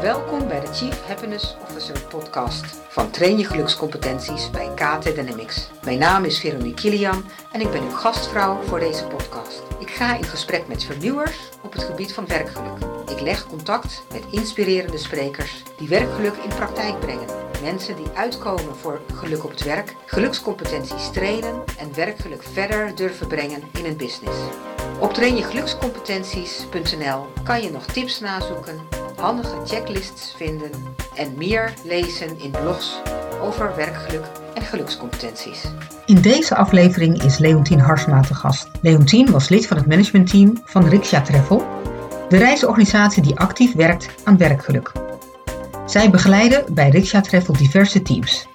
Welkom bij de Chief Happiness Officer podcast van Train je gelukscompetenties bij KT Dynamics. Mijn naam is Veronique Kilian en ik ben uw gastvrouw voor deze podcast. Ik ga in gesprek met vernieuwers op het gebied van werkgeluk. Ik leg contact met inspirerende sprekers die werkgeluk in praktijk brengen. Mensen die uitkomen voor geluk op het werk, gelukscompetenties trainen en werkgeluk verder durven brengen in een business. Op trainjegelukscompetenties.nl kan je nog tips nazoeken, handige checklists vinden en meer lezen in blogs over werkgeluk en gelukscompetenties. In deze aflevering is Leontien Harsma te gast. Leontien was lid van het managementteam van Riksha Travel, de reisorganisatie die actief werkt aan werkgeluk. Zij begeleiden bij Riksha Travel diverse teams.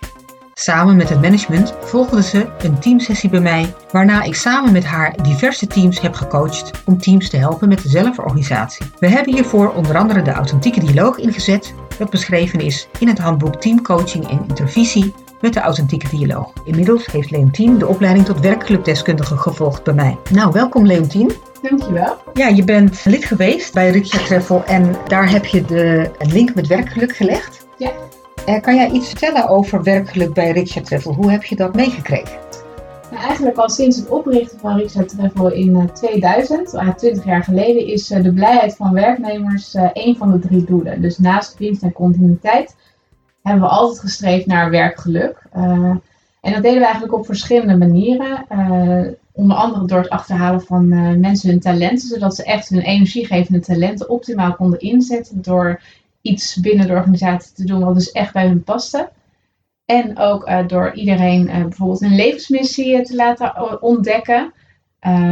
Samen met het management volgde ze een teamsessie bij mij, waarna ik samen met haar diverse teams heb gecoacht om teams te helpen met de zelforganisatie. We hebben hiervoor onder andere de authentieke dialoog ingezet, dat beschreven is in het handboek Teamcoaching en Intervisie met de authentieke dialoog. Inmiddels heeft Leontien de opleiding tot werkgelukdeskundige gevolgd bij mij. Nou, welkom Leontien. Dankjewel. Ja, je bent lid geweest bij Riksha Travel en daar heb je de link met werkgeluk gelegd. Ja. Uh, kan jij iets vertellen over werkgeluk bij Riksha Travel? Hoe heb je dat meegekregen? Nou, eigenlijk al sinds het oprichten van Riksha Travel in 2000, uh, 20 jaar geleden, is uh, de blijheid van werknemers een van de drie doelen. Dus naast winst en continuïteit hebben we altijd gestreefd naar werkgeluk. en dat deden we eigenlijk op verschillende manieren. onder andere door het achterhalen van mensen hun talenten, zodat ze echt hun energiegevende talenten optimaal konden inzetten door iets binnen de organisatie te doen wat dus echt bij hun paste. En ook uh, door iedereen uh, bijvoorbeeld een levensmissie eh, te laten ontdekken.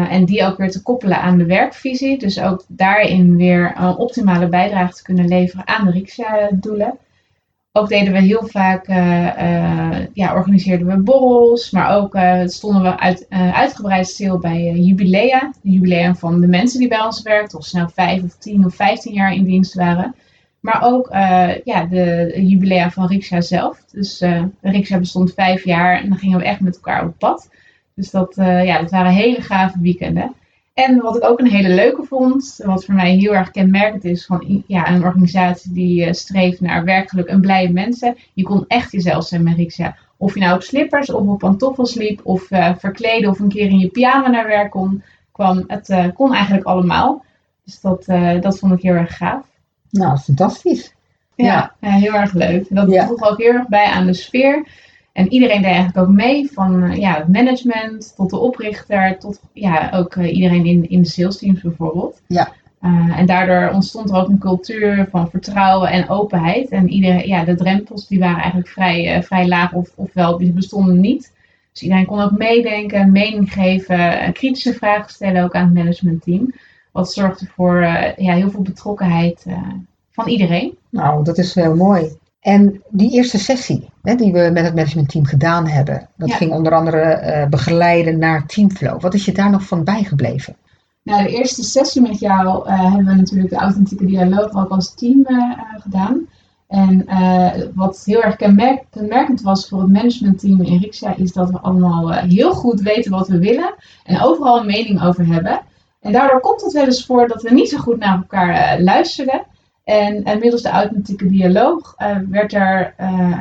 En die ook weer te koppelen aan de werkvisie. Dus ook daarin weer een optimale bijdrage te kunnen leveren aan de RIXA-doelen. Ook deden we heel vaak, ja, organiseerden we borrels. Maar ook stonden we uit, uitgebreid stil bij jubilea. De jubilea van de mensen die bij ons werkten. Of ze nou vijf of tien of vijftien jaar in dienst waren. Maar ook uh, ja, de jubilea van Riksja zelf. Dus uh, bestond vijf jaar en dan gingen we echt met elkaar op pad. Dus dat, uh, ja, dat waren hele gave weekenden. En wat ik ook een hele leuke vond, wat voor mij heel erg kenmerkend is van ja, een organisatie die streeft naar werkgeluk en blije mensen. Je kon echt jezelf zijn met Riksja. Of je nou op slippers of op pantoffels liep, of verkleden of een keer in je pyjama naar werk kon, kwam. Het kon eigenlijk allemaal. Dus dat, dat vond ik heel erg gaaf. Nou, fantastisch. Ja, ja. heel erg leuk. Dat ja. droeg ook heel erg bij aan de sfeer. En iedereen deed eigenlijk ook mee, van uh, ja, het management tot de oprichter, tot ja, ook uh, iedereen in, in de sales teams bijvoorbeeld. Ja. Uh, en daardoor ontstond er ook een cultuur van vertrouwen en openheid. En iedereen, ja, de drempels die waren eigenlijk vrij, vrij laag, of, ofwel die bestonden niet. Dus iedereen kon ook meedenken, mening geven, kritische vragen stellen ook aan het managementteam. Wat zorgde voor uh, ja, heel veel betrokkenheid uh, van iedereen. Nou, dat is heel mooi. En die eerste sessie hè, die we met het managementteam gedaan hebben, dat ja. ging onder andere uh, begeleiden naar teamflow. Wat is je daar nog van bijgebleven? Nou, de eerste sessie met jou hebben we natuurlijk de authentieke dialoog ook als team gedaan. En wat heel erg kenmerk kenmerkend was voor het managementteam in Riksja, is dat we allemaal heel goed weten wat we willen en overal een mening over hebben. En daardoor komt het wel eens voor dat we niet zo goed naar elkaar uh, luisteren. En uh, middels de authentieke dialoog uh, werd er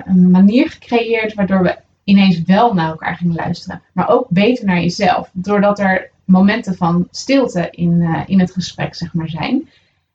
een manier gecreëerd waardoor we ineens wel naar elkaar gingen luisteren. Maar ook beter naar jezelf. Doordat er momenten van stilte in, in het gesprek zeg maar, zijn.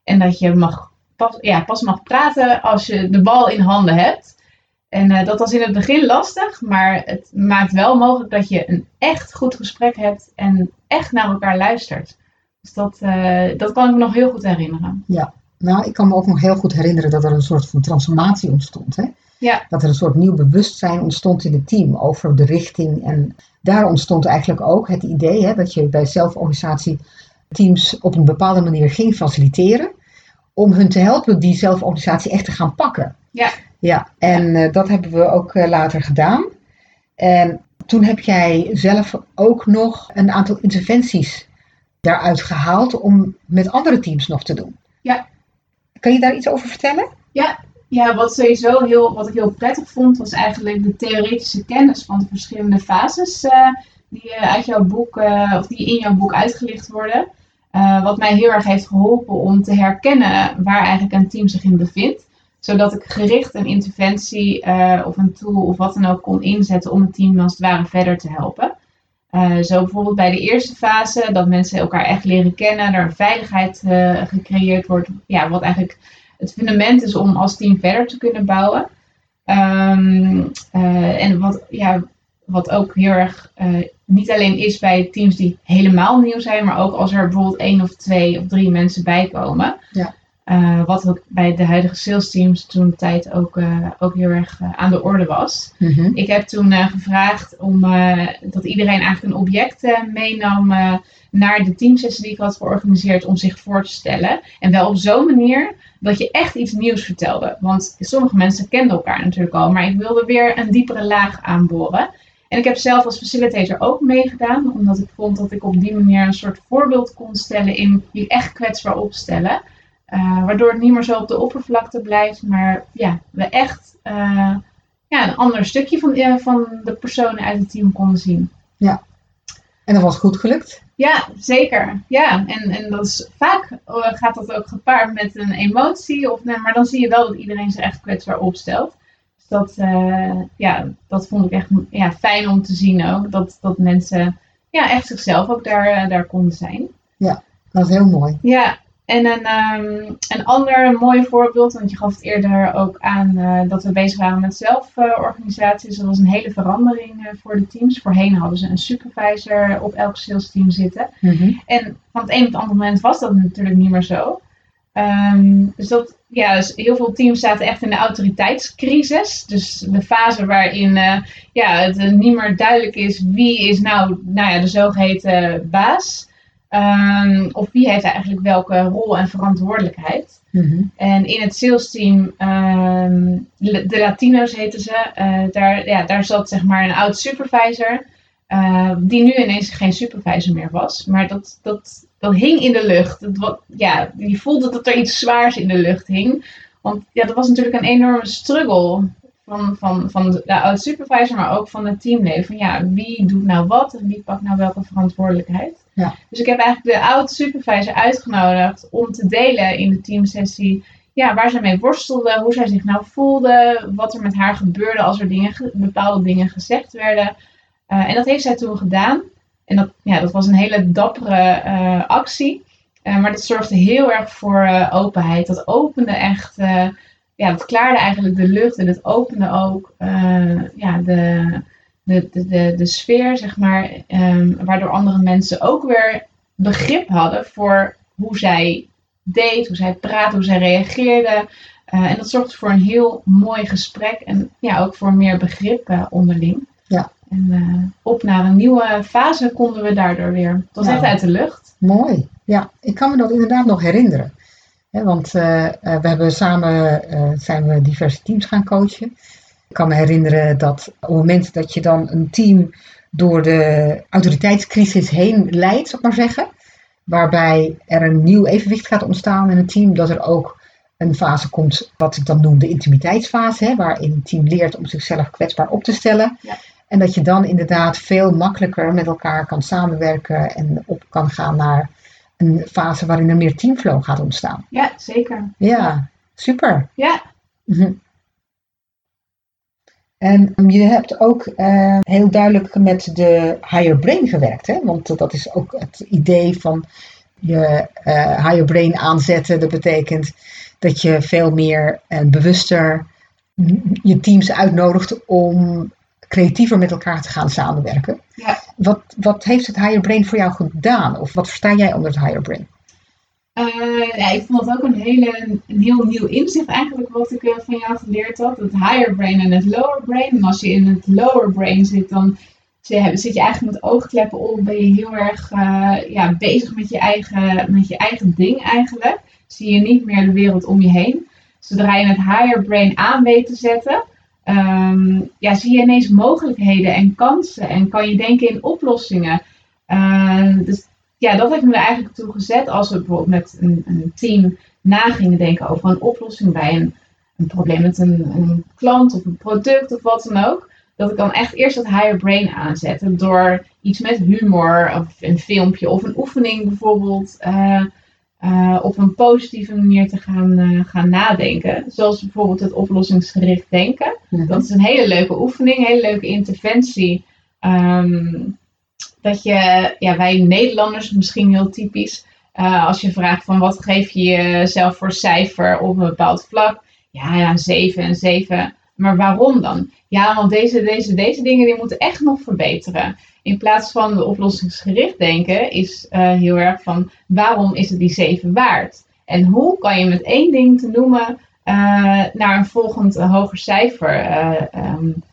En dat je mag pas, ja, pas mag praten als je de bal in handen hebt. En dat was in het begin lastig, maar het maakt wel mogelijk dat je een echt goed gesprek hebt en echt naar elkaar luistert. Dus dat, uh, dat kan ik me nog heel goed herinneren. Ja, nou, ik kan me ook nog heel goed herinneren dat er een soort van transformatie ontstond. Hè? Ja. Dat er een soort nieuw bewustzijn ontstond in het team over de richting. En daar ontstond eigenlijk ook het idee hè, dat je bij zelforganisatie teams op een bepaalde manier ging faciliteren. Om hun te helpen die zelforganisatie echt te gaan pakken. Ja. Ja, en ja. Uh, dat hebben we ook uh, later gedaan. En toen heb jij zelf ook nog een aantal interventies daaruit gehaald om met andere teams nog te doen. Ja. Kan je daar iets over vertellen? Ja, ja wat, sowieso heel, wat ik heel prettig vond, was eigenlijk de theoretische kennis van de verschillende fases uh, die, uit jouw boek, uh, of die in jouw boek uitgelicht worden. Uh, wat mij heel erg heeft geholpen om te herkennen waar eigenlijk een team zich in bevindt. Zodat ik gericht een interventie of een tool of wat dan ook kon inzetten om het team als het ware verder te helpen. Zo bijvoorbeeld bij de eerste fase, dat mensen elkaar echt leren kennen, er een veiligheid gecreëerd wordt, ja, wat eigenlijk het fundament is om als team verder te kunnen bouwen. Um, en wat, ja, wat ook heel erg niet alleen is bij teams die helemaal nieuw zijn, maar ook als er bijvoorbeeld één of twee of drie mensen bij komen. Ja. Uh, wat ook bij de huidige sales teams toen de tijd ook, uh, ook heel erg aan de orde was. Mm -hmm. Ik heb toen gevraagd om dat iedereen eigenlijk een object meenam naar de teamsessie die ik had georganiseerd om zich voor te stellen. En wel op zo'n manier dat je echt iets nieuws vertelde. Want sommige mensen kenden elkaar natuurlijk al, maar ik wilde weer een diepere laag aanboren. En ik heb zelf als facilitator ook meegedaan, omdat ik vond dat ik op die manier een soort voorbeeld kon stellen in je echt kwetsbaar opstellen. Uh, waardoor het niet meer zo op de oppervlakte blijft, maar ja, we echt uh, ja, een ander stukje van, uh, van de personen uit het team konden zien. Ja, en dat was goed gelukt? Ja, zeker. Ja, en, en dat is, vaak gaat dat ook gepaard met een emotie, of, maar dan zie je wel dat iedereen zich echt kwetsbaar opstelt dat, uh, ja, dat vond ik echt ja, fijn om te zien ook. Dat, dat mensen ja, echt zichzelf ook daar, eh, daar konden zijn. Ja, dat is heel mooi. Ja, en een, um, een ander mooi voorbeeld, want je gaf het eerder ook aan uh, dat we bezig waren met zelforganisaties. dat was een hele verandering uh, voor de teams. Voorheen hadden ze een supervisor op elk sales team zitten. Mm -hmm. En van het een op het andere moment was dat natuurlijk niet meer zo. Um, dus dat, ja, dus heel veel teams zaten echt in de autoriteitscrisis. Dus de fase waarin uh, ja, het uh, niet meer duidelijk is wie is nou, nou ja, de zogeheten baas. Um, of wie heeft eigenlijk welke rol en verantwoordelijkheid. Mm -hmm. En in het sales team, um, de Latino's heten ze, uh, daar, ja, daar zat zeg maar een oud supervisor. die nu ineens geen supervisor meer was. Maar dat, dat dat hing in de lucht. Wat, ja, je voelde dat er iets zwaars in de lucht hing. Want ja, dat was natuurlijk een enorme struggle van, van, van de, oud-supervisor, maar ook van het teamleden. Van ja, wie doet nou wat en wie pakt nou welke verantwoordelijkheid? Ja. Dus ik heb eigenlijk de oud-supervisor uitgenodigd om te delen in de teamsessie ja, waar zij mee worstelde, hoe zij zich nou voelde, wat er met haar gebeurde als er dingen, bepaalde dingen gezegd werden. Uh, en dat heeft zij toen gedaan. En dat, ja, dat was een hele dappere uh, actie. Uh, maar dat zorgde heel erg voor openheid. Dat opende echt, ja, dat klaarde eigenlijk de lucht en het opende ook ja, de, de, de, de, de sfeer, zeg maar. Um, waardoor andere mensen ook weer begrip hadden voor hoe zij deed, hoe zij praatte, hoe zij reageerde. en dat zorgde voor een heel mooi gesprek en ja, ook voor meer begrip onderling. Ja. En uh, op naar een nieuwe fase konden we daardoor weer. Het was echt uit de lucht. Mooi. Ja, ik kan me dat inderdaad nog herinneren. Want uh, we hebben samen zijn we diverse teams gaan coachen. Ik kan me herinneren dat op het moment dat je dan een team door de autoriteitscrisis heen leidt, zou ik maar zeggen. Waarbij er een nieuw evenwicht gaat ontstaan in het team. Dat er ook een fase komt, wat ik dan noem de intimiteitsfase. Hè, waarin het team leert om zichzelf kwetsbaar op te stellen. Ja. En dat je dan inderdaad veel makkelijker met elkaar kan samenwerken en op kan gaan naar een fase waarin er meer teamflow gaat ontstaan. Ja, zeker. Ja, super. Ja. Mhm. En je hebt ook uh, heel duidelijk met de higher brain gewerkt, hè? want dat is ook het idee van je uh, higher brain aanzetten. Dat betekent dat je veel meer en bewuster je teams uitnodigt om creatiever met elkaar te gaan samenwerken. Ja. Wat, wat heeft het higher brain voor jou gedaan? Of wat versta jij onder het higher brain? Uh, ja, ik vond dat ook een, hele, heel nieuw inzicht eigenlijk wat ik uh, van jou geleerd had. Het higher brain en het lower brain. En als je in het lower brain zit, dan zit je eigenlijk met oogkleppen op. Ben je heel erg uh, ja, bezig met je, eigen, met je eigen ding eigenlijk. Zie je niet meer de wereld om je heen. Zodra je het higher brain aan weet te zetten, um, ja, zie je ineens mogelijkheden en kansen en kan je denken in oplossingen. Uh, dus ja, dat heeft me eigenlijk toe gezet als we bijvoorbeeld met een, een team na gingen denken over een oplossing bij een, een probleem met een, een, klant of een product of wat dan ook. Dat ik dan echt eerst dat higher brain aanzette door iets met humor of een filmpje of een oefening bijvoorbeeld. Uh, op een positieve manier te gaan, gaan nadenken. Zoals bijvoorbeeld het oplossingsgericht denken. Mhm. Dat is een hele leuke oefening, een hele leuke interventie. Ehm, dat je, ja, wij Nederlanders misschien heel typisch, als je vraagt van wat geef je jezelf voor cijfer op een bepaald vlak, ja, ja, 7 en 7. Maar waarom dan? Ja, want deze, deze, deze dingen die moeten echt nog verbeteren. In plaats van de oplossingsgericht denken is uh, heel erg van waarom is het die 7 waard? En hoe kan je met één ding te noemen uh, naar een volgend uh, hoger cijfer um,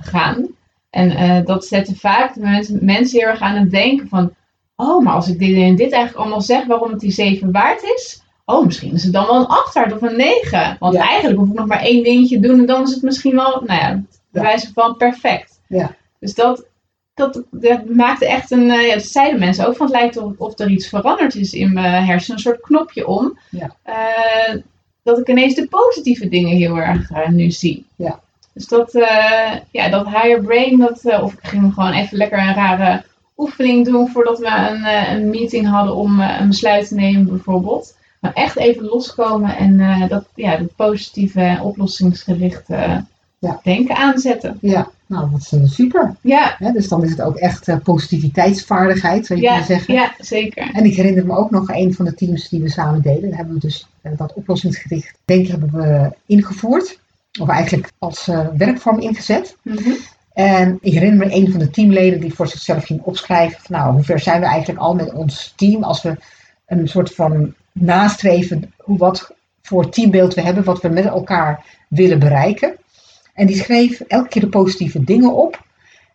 gaan? En dat zetten vaak de mensen, mensen heel erg aan het denken van, oh, maar als ik dit en dit eigenlijk allemaal zeg waarom het die 7 waard is, oh, misschien is het dan wel een 8 of een 9. Want eigenlijk hoef ik nog maar één dingetje te doen en dan is het misschien wel, nou ja, bij wijze van perfect. Ja. Dus dat, dat, dat maakte echt een, uh, ja, dat zeiden mensen ook, van het lijkt of, of er iets veranderd is in mijn hersenen, een soort knopje om. Ja. Uh, dat ik ineens de positieve dingen heel erg uh, nu zie. Ja. Dus dat, ja, dat higher brain, dat, of ik ging gewoon even lekker een rare oefening doen voordat we een, een meeting hadden om een besluit te nemen bijvoorbeeld. Maar echt even loskomen en dat, ja, dat positieve oplossingsgerichte ja. denken aanzetten. Ja, nou dat is eh, super. Ja. dus dan is het ook echt uh, positiviteitsvaardigheid, zou je ja, kunnen zeggen. Ja, zeker. En ik herinner me ook nog een van de teams die we samen deden. Daar hebben we dus dat oplossingsgericht denken hebben we ingevoerd. Of eigenlijk als werkvorm ingezet. Mm -hmm. En ik herinner me een van de teamleden die voor zichzelf ging opschrijven. Van, nou, hoe ver zijn we eigenlijk al met ons team als we een soort van nastreven wat voor teambeeld we hebben, wat we met elkaar willen bereiken. En die schreef elke keer de positieve dingen op.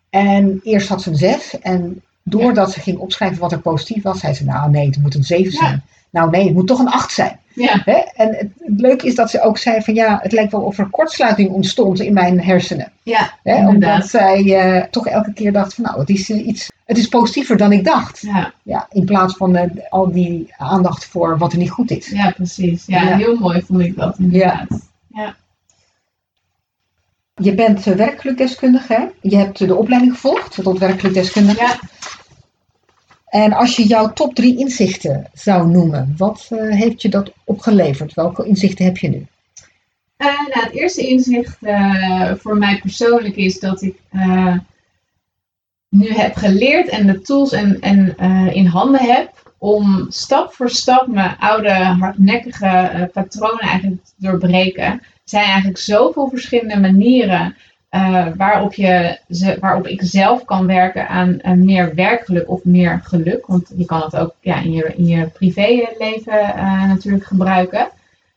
En eerst had ze een 6. En doordat ze ging opschrijven wat er positief was, zei ze: Nou, nee, het moet een 7 zijn. Nou, nee, het moet toch een 8 zijn. Ja. En het, het, leuke is dat ze ook zei: van ja, het lijkt wel of er kortsluiting ontstond in mijn hersenen. Ja, Omdat zij uh, toch elke keer dacht: van nou, het is uh, iets het is positiever dan ik dacht. Ja. Ja, in plaats van uh, al die aandacht voor wat er niet goed is. Ja, precies. Ja, heel mooi vond ik dat inderdaad. Ja. Je bent uh, werkgelukdeskundige, hè? Je hebt uh, de opleiding gevolgd tot werkgelukdeskundige. Ja. En als je jouw top drie inzichten zou noemen, wat heeft je dat opgeleverd? Welke inzichten heb je nu? nou, het eerste inzicht voor mij persoonlijk is dat ik nu heb geleerd en de tools en, en, in handen heb om stap voor stap mijn oude hardnekkige patronen eigenlijk te doorbreken. Zijn eigenlijk zoveel verschillende manieren uh, waarop, je, ze, waarop ik zelf kan werken aan, aan meer werkgeluk of meer geluk. Want je kan het ook ja, in, je, in je privéleven natuurlijk gebruiken.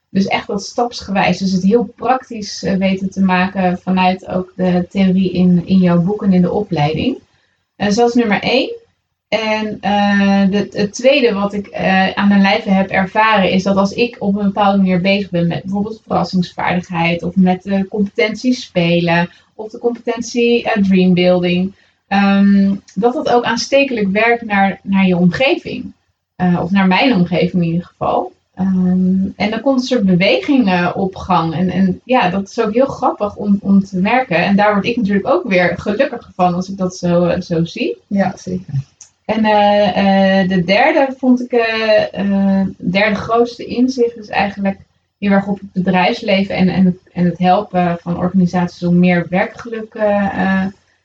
Dus echt wat stapsgewijs. Dus het heel praktisch weten te maken vanuit ook de theorie in, in jouw boek en in de opleiding. Dat is nummer één. En de, het tweede wat ik uh, aan mijn lijve heb ervaren is dat als ik op een bepaalde manier bezig ben met bijvoorbeeld verrassingsvaardigheid of met de competentie spelen of de competentie uh, dreambuilding, um, dat dat ook aanstekelijk werkt naar, naar je omgeving. of naar mijn omgeving in ieder geval. Um, en dan komt een soort beweging op gang. En, en ja, dat is ook heel grappig om, om te merken. En daar word ik natuurlijk ook weer gelukkiger van als ik dat zo, zo zie. Ja, zeker. En uh, uh, de derde vond ik, uh, derde grootste inzicht is eigenlijk heel erg op het bedrijfsleven en, en, het, en het helpen van organisaties om meer werkgeluk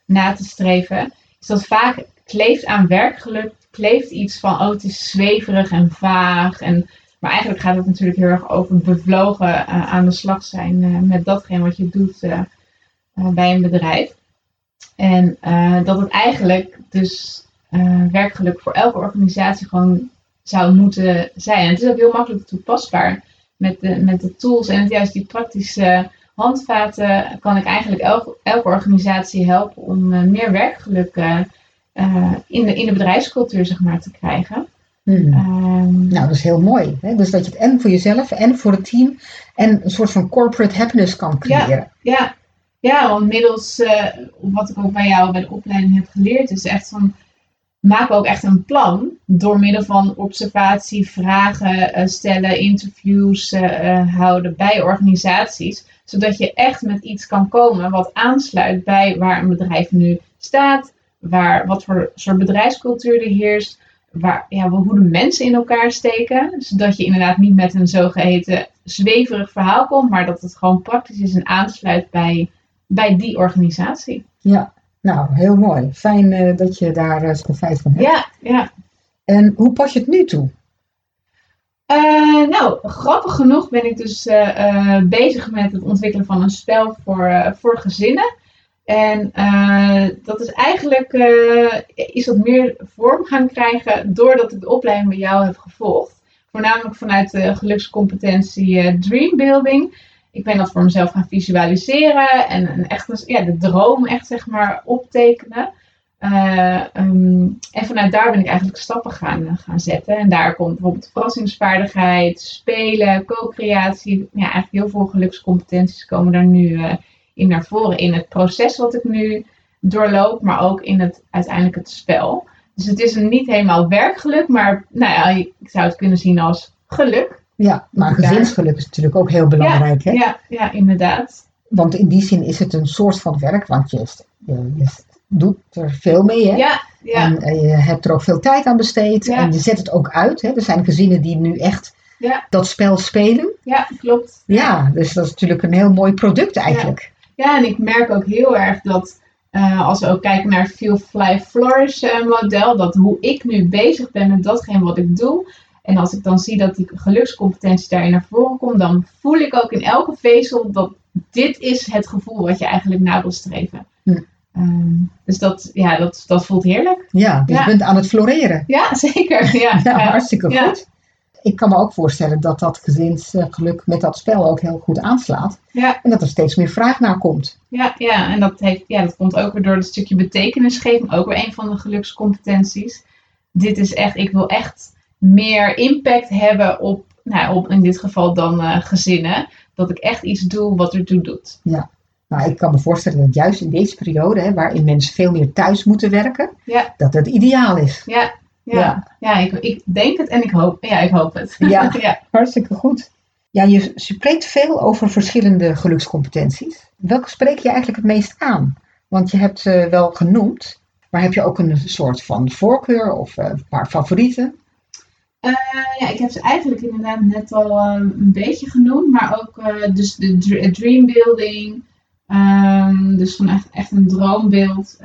na te streven. Is dat vaak kleeft aan werkgeluk, kleeft iets van, oh het is zweverig en vaag en maar eigenlijk gaat het natuurlijk heel erg over bevlogen aan de slag zijn met datgene wat je doet bij een bedrijf. En dat het eigenlijk dus werkgeluk voor elke organisatie gewoon zou moeten zijn. En het is ook heel makkelijk toepasbaar met de, met de tools en juist die praktische handvaten kan ik eigenlijk elke, elke organisatie helpen om meer werkgeluk in, de, in de bedrijfscultuur zeg maar, te krijgen. Hmm. Um, nou, dat is heel mooi. Hè? Dus dat je het en voor jezelf en voor het team en een soort van corporate happiness kan creëren. Ja, ja. ja want middels uh, wat ik ook bij jou bij de opleiding heb geleerd, is echt van maak ook echt een plan door middel van observatie, vragen uh, stellen, interviews uh, houden bij organisaties, zodat je echt met iets kan komen wat aansluit bij waar een bedrijf nu staat, waar, wat voor soort bedrijfscultuur er heerst, waar, ja, hoe de mensen in elkaar steken. Zodat je inderdaad niet met een zogeheten zweverig verhaal komt, maar dat het gewoon praktisch is en aansluit bij, bij die organisatie. Ja, nou, heel mooi. Fijn uh, dat je daar uh, feit van hebt. Ja, ja. En hoe pas je het nu toe? Uh, nou, grappig genoeg ben ik dus bezig met het ontwikkelen van een spel voor, voor gezinnen. En dat is eigenlijk is dat meer vorm gaan krijgen doordat ik de opleiding bij jou heb gevolgd. Voornamelijk vanuit de gelukscompetentie Dream Building ik ben dat voor mezelf gaan visualiseren en, en echt ja, de droom echt zeg maar optekenen. Uh, um, en vanuit daar ben ik eigenlijk stappen gaan, uh, gaan zetten. En daar komt bijvoorbeeld verrassingsvaardigheid, spelen, co-creatie. Ja, eigenlijk heel veel gelukscompetenties komen daar nu uh, in naar voren. In het proces wat ik nu doorloop, maar ook in het, uiteindelijk het spel. Dus het is een niet helemaal werkgeluk, maar nou ja, ik zou het kunnen zien als geluk. Ja, maar gezinsgeluk is natuurlijk ook heel belangrijk. Ja, hè? ja, ja, inderdaad. Want in die zin is het een soort van werk, want je, je, doet er veel mee. Hè? Ja, ja. En eh, je hebt er ook veel tijd aan besteed. Ja. En je zet het ook uit. Hè? Er zijn gezinnen die nu echt ja. dat spel spelen. Ja, klopt. Ja, dus dat is natuurlijk een heel mooi product eigenlijk. Ja, en ik merk ook heel erg dat uh, als we ook kijken naar het Feel Fly Flourish uh, model, dat hoe ik nu bezig ben met datgene wat ik doe, en als ik dan zie dat die gelukscompetentie daarin naar voren komt, dan voel ik ook in elke vezel dat dit is het gevoel wat je eigenlijk na wil streven. Hm. Um, dus dat, ja, dat, dat voelt heerlijk. Ja, dus je bent aan het floreren. Ja, zeker. Ja, ja, hartstikke goed. Ik kan me ook voorstellen dat dat gezinsgeluk met dat spel ook heel goed aanslaat. Ja. En dat er steeds meer vraag naar komt. Ja, ja en dat, heeft, ja, dat komt ook weer door het stukje betekenisgeving. Ook weer een van de gelukscompetenties. Dit is echt, ik wil echt meer impact hebben op, nou, op in dit geval dan uh, gezinnen. Dat ik echt iets doe wat ertoe doet. Ja, nou, ik kan me voorstellen dat juist in deze periode, hè, waarin mensen veel meer thuis moeten werken, ja. dat het ideaal is. Ja, ja. ja. ja ik, ik, denk het en ik hoop, ja, ik hoop het. Ja, ja. hartstikke goed. Ja, je spreekt veel over verschillende gelukscompetenties. Welke spreek je eigenlijk het meest aan? Want je hebt ze wel genoemd, maar heb je ook een soort van voorkeur of een paar favorieten? Uh, ja, ik heb ze eigenlijk inderdaad net al uh, een beetje genoemd, maar ook uh, dus de dream building. Um, dus van echt, echt een droombeeld,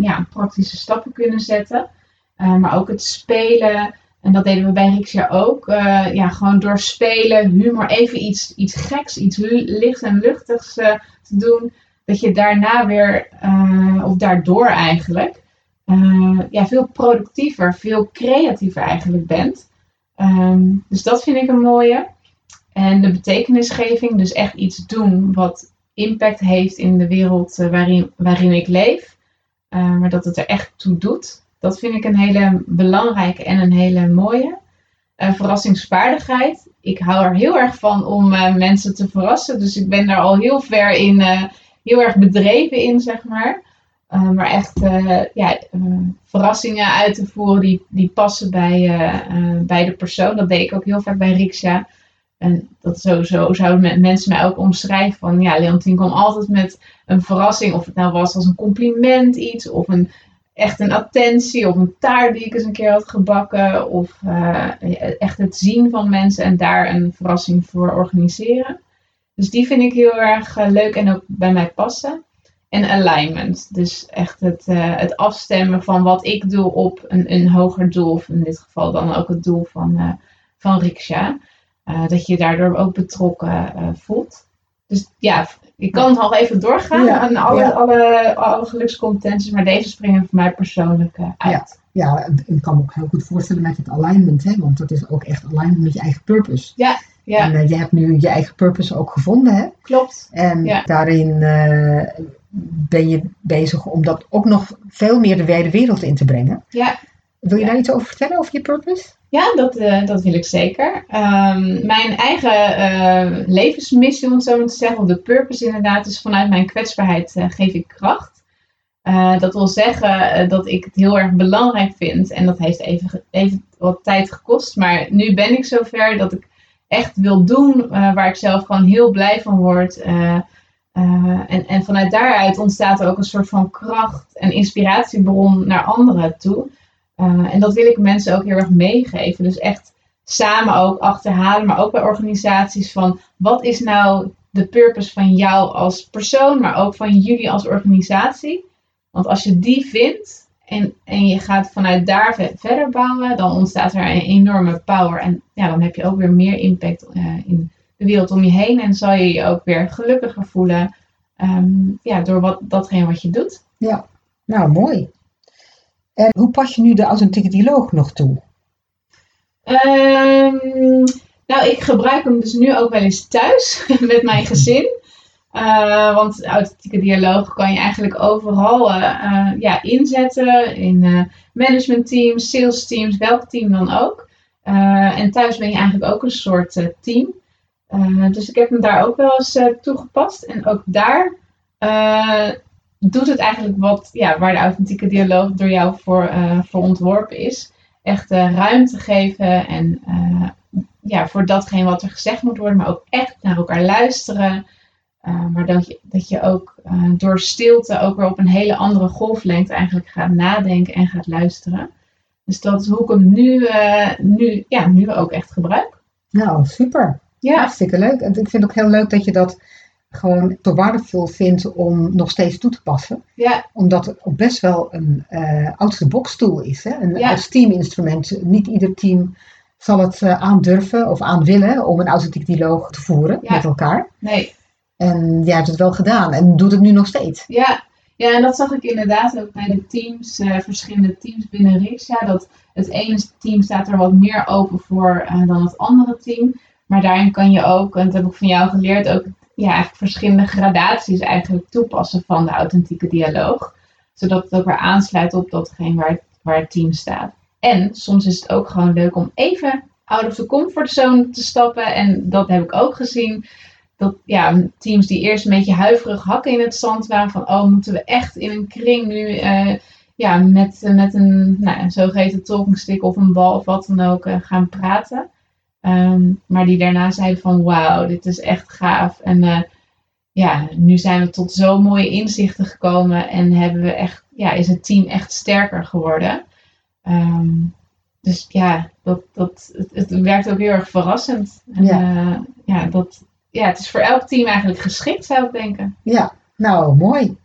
ja, praktische stappen kunnen zetten. maar ook het spelen, en dat deden we bij Rixia ook. ja, gewoon door spelen, humor, even iets, iets geks, iets lichts en luchtigs te doen. Dat je daarna weer, of daardoor eigenlijk, ja, veel productiever, veel creatiever eigenlijk bent. Um, dus dat vind ik een mooie. En de betekenisgeving, dus echt iets doen wat impact heeft in de wereld uh, waarin, waarin ik leef, uh, maar dat het er echt toe doet. Dat vind ik een hele belangrijke en een hele mooie. Uh, verrassingsvaardigheid. Ik hou er heel erg van om mensen te verrassen. Dus ik ben daar al heel ver in, heel erg bedreven in, zeg maar. Uh, maar echt uh, ja, uh, verrassingen uit te voeren die, die passen bij, bij de persoon. Dat deed ik ook heel vaak bij Riksja. En dat sowieso zouden mensen mij ook omschrijven van ja, Leontien kwam altijd met een verrassing. Of het nou was als een compliment iets, of een, echt een attentie, of een taart die ik eens een keer had gebakken. Of echt het zien van mensen en daar een verrassing voor organiseren. Dus die vind ik heel erg leuk en ook bij mij passen en alignment. Dus echt het, uh, het afstemmen van wat ik doe op een, een hoger doel. Of in dit geval dan ook het doel van, uh, van Riksha. Uh, dat je je daardoor ook betrokken voelt. Dus ja, ik kan het al even doorgaan ja, aan alle, ja. alle, alle gelukscompetenties. Maar deze springen voor mij persoonlijk uit. Ja. ja, ik kan me ook heel goed voorstellen met het alignment. Hè, want dat is ook echt alignment met je eigen purpose. Ja, ja. En uh, je hebt nu je eigen purpose ook gevonden, hè? Klopt. En daarin uh, ben je bezig om dat ook nog veel meer de wijde wereld in te brengen. Ja. Wil je ja. daar iets over vertellen, over je purpose? Ja, dat, uh, dat wil ik zeker. Um, mijn eigen levensmissie, om het zo maar te zeggen, of de purpose inderdaad, is vanuit mijn kwetsbaarheid geef ik kracht. Dat wil zeggen dat ik het heel erg belangrijk vind. En dat heeft even, even wat tijd gekost. Maar nu ben ik zover dat ik echt wil doen waar ik zelf gewoon heel blij van word. En, en vanuit daaruit ontstaat er ook een soort van kracht en inspiratiebron naar anderen toe. en dat wil ik mensen ook heel erg meegeven. Dus echt samen ook achterhalen, maar ook bij organisaties van wat is nou de purpose van jou als persoon, maar ook van jullie als organisatie. Want als je die vindt en, en je gaat vanuit daar verder bouwen, dan ontstaat er een enorme power. En ja, dan heb je ook weer meer impact uh, in de wereld om je heen. En zal je je ook weer gelukkiger voelen um, ja, door wat, datgene wat je doet. Ja, nou mooi. En hoe pas je nu de authentieke dialoog nog toe? Um, nou, ik gebruik hem dus nu ook wel eens thuis met mijn gezin. Uh, want authentieke dialoog kan je eigenlijk overal uh, ja, inzetten. In managementteams, sales teams, welk team dan ook. en thuis ben je eigenlijk ook een soort team. Dus ik heb hem daar ook wel eens toegepast. En ook daar doet het eigenlijk wat, ja, waar de authentieke dialoog door jou voor, voor ontworpen is. Echt ruimte geven en ja, voor datgene wat er gezegd moet worden, maar ook echt naar elkaar luisteren. Maar dat je, dat je ook door stilte ook weer op een hele andere golflengte eigenlijk gaat nadenken en gaat luisteren. Dus dat is hoe ik hem nu, nu, ja, nu ook echt gebruik. Nou, super. Ja. Hartstikke leuk. En ik vind het ook heel leuk dat je dat gewoon toch waardevol vindt om nog steeds toe te passen. Ja. Omdat het ook best wel een out-of-the-box tool is. Hè? Een ja. als teaminstrument. Niet ieder team zal het uh, aandurven of aan willen om een authentiek dialoog te voeren met elkaar. Nee. En jij hebt het wel gedaan en doet het nu nog steeds. Ja, ja en dat zag ik inderdaad ook bij de teams, uh, verschillende teams binnen Rixa. Dat het ene team staat er wat meer open voor uh, dan het andere team. Maar daarin kan je ook, en dat heb ik van jou geleerd, ook ja, eigenlijk verschillende gradaties eigenlijk toepassen van de authentieke dialoog. Zodat het ook weer aansluit op datgene waar waar het team staat. En soms is het ook gewoon leuk om even out of the comfortzone te stappen. En dat heb ik ook gezien. Dat ja, teams die eerst een beetje huiverig hakken in het zand waren. Van oh, moeten we echt in een kring nu uh, ja, met, met een nou, zogeheten talking stick of een bal of wat dan ook uh, gaan praten. Um, maar die daarna zeiden van wauw, dit is echt gaaf. En uh, ja, nu zijn we tot zo mooie inzichten gekomen. En hebben we echt, ja, is het team echt sterker geworden. Um, dus ja, dat, dat, het, het, werkt ook heel erg verrassend. En, ja. Uh, ja, dat, ja, het is voor elk team eigenlijk geschikt, zou ik denken. Ja, nou mooi.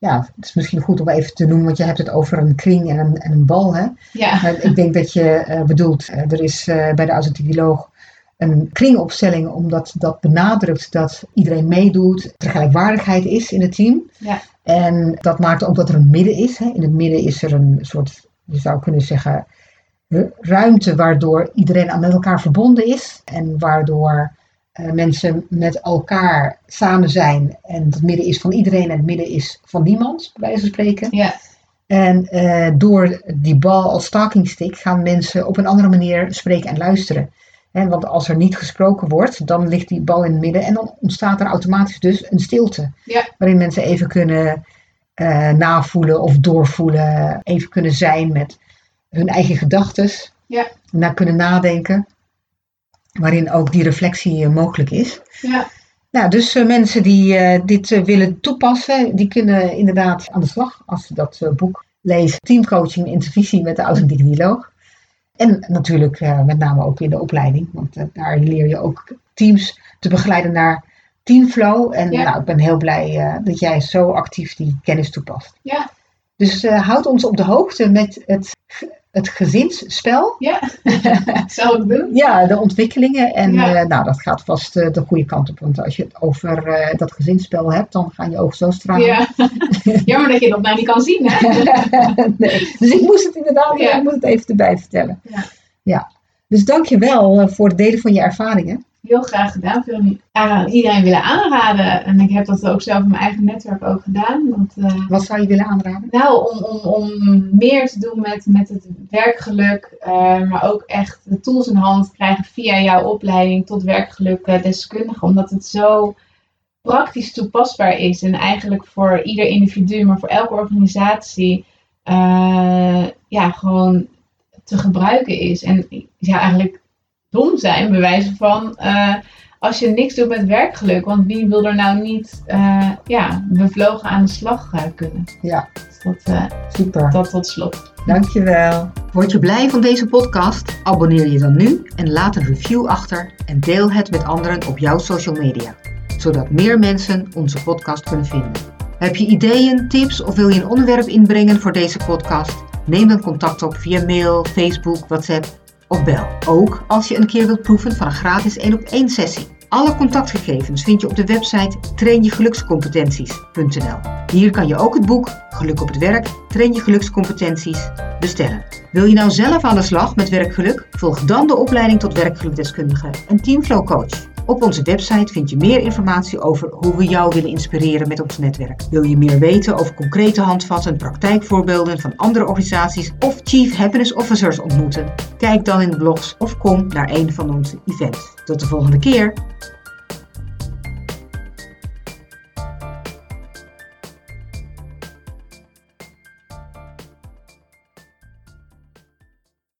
Ja, het is misschien goed om even te noemen, want je hebt het over een kring en een, en een bal. Hè? Ja. ik denk dat je uh, bedoelt, uh, er is uh, bij de authentioloog een kringopstelling, omdat dat benadrukt dat iedereen meedoet, er gelijkwaardigheid is in het team. Ja. En dat maakt ook dat er een midden is. Hè? In het midden is er een soort je zou kunnen zeggen, ruimte waardoor iedereen aan met elkaar verbonden is en waardoor mensen met elkaar samen zijn en het midden is van iedereen en het midden is van niemand, bij wijze van spreken. Ja. En uh, door die bal als stalking stick gaan mensen op een andere manier spreken en luisteren. He, want als er niet gesproken wordt, dan ligt die bal in het midden en dan ontstaat er automatisch dus een stilte. Ja. Waarin mensen even kunnen uh, navoelen of doorvoelen, even kunnen zijn met hun eigen gedachten, ja. naar kunnen nadenken, waarin ook die reflectie uh, mogelijk is. Ja. Nou, dus uh, mensen die dit willen toepassen, die kunnen inderdaad aan de slag als ze dat boek lezen. Teamcoaching, intervisie met de authentieke dialoog. En natuurlijk met name ook in de opleiding, want daar leer je ook teams te begeleiden naar teamflow. En nou, ik ben heel blij uh, dat jij zo actief die kennis toepast. Ja. Dus uh, houd ons op de hoogte met het, het gezinsspel. Ja, ik doen. ja, de ontwikkelingen. En ja. uh, nou, dat gaat vast de goede kant op. Want als je het over dat gezinsspel hebt, dan gaan je ogen zo stralen. Ja. Jammer dat je dat nou niet kan zien. nee. Dus ik moest het inderdaad ja. ik moet het even erbij vertellen. Ja. ja. Dus dank je wel voor het delen van je ervaringen heel graag gedaan. Veel aan iedereen willen aanraden. En ik heb dat ook zelf in mijn eigen netwerk ook gedaan. Want, uh, Wat zou je willen aanraden? Nou, om, om, om meer te doen met, met het werkgeluk. Uh, maar ook echt de tools in hand krijgen via jouw opleiding tot werkgeluk uh, deskundige. Omdat het zo praktisch toepasbaar is. En eigenlijk voor ieder individu, maar voor elke organisatie. ja, gewoon te gebruiken is. En ja, eigenlijk dom zijn, bewijzen van uh, als je niks doet met werkgeluk. Want wie wil er nou niet uh, ja, bevlogen aan de slag uh, kunnen? Ja. Dat, uh, Super. Dat tot slot. Dankjewel. Word je blij van deze podcast? Abonneer je dan nu en laat een review achter en deel het met anderen op jouw social media, zodat meer mensen onze podcast kunnen vinden. Heb je ideeën, tips of wil je een onderwerp inbrengen voor deze podcast? Neem dan contact op via mail, Facebook, WhatsApp of bel. Ook als je een keer wilt proeven van een gratis 1 op 1 sessie. Alle contactgegevens vind je op de website trainjegelukscompetenties.nl. Hier kan je ook het boek Geluk op het werk, train je gelukscompetenties bestellen. Wil je nou zelf aan de slag met werkgeluk? Volg dan de opleiding tot werkgelukdeskundige en Teamflow Coach. Op onze website vind je meer informatie over hoe we jou willen inspireren met ons netwerk. Wil je meer weten over concrete handvatten, praktijkvoorbeelden van andere organisaties of Chief Happiness Officers ontmoeten? Kijk dan in de blogs of kom naar een van onze events. Tot de volgende keer!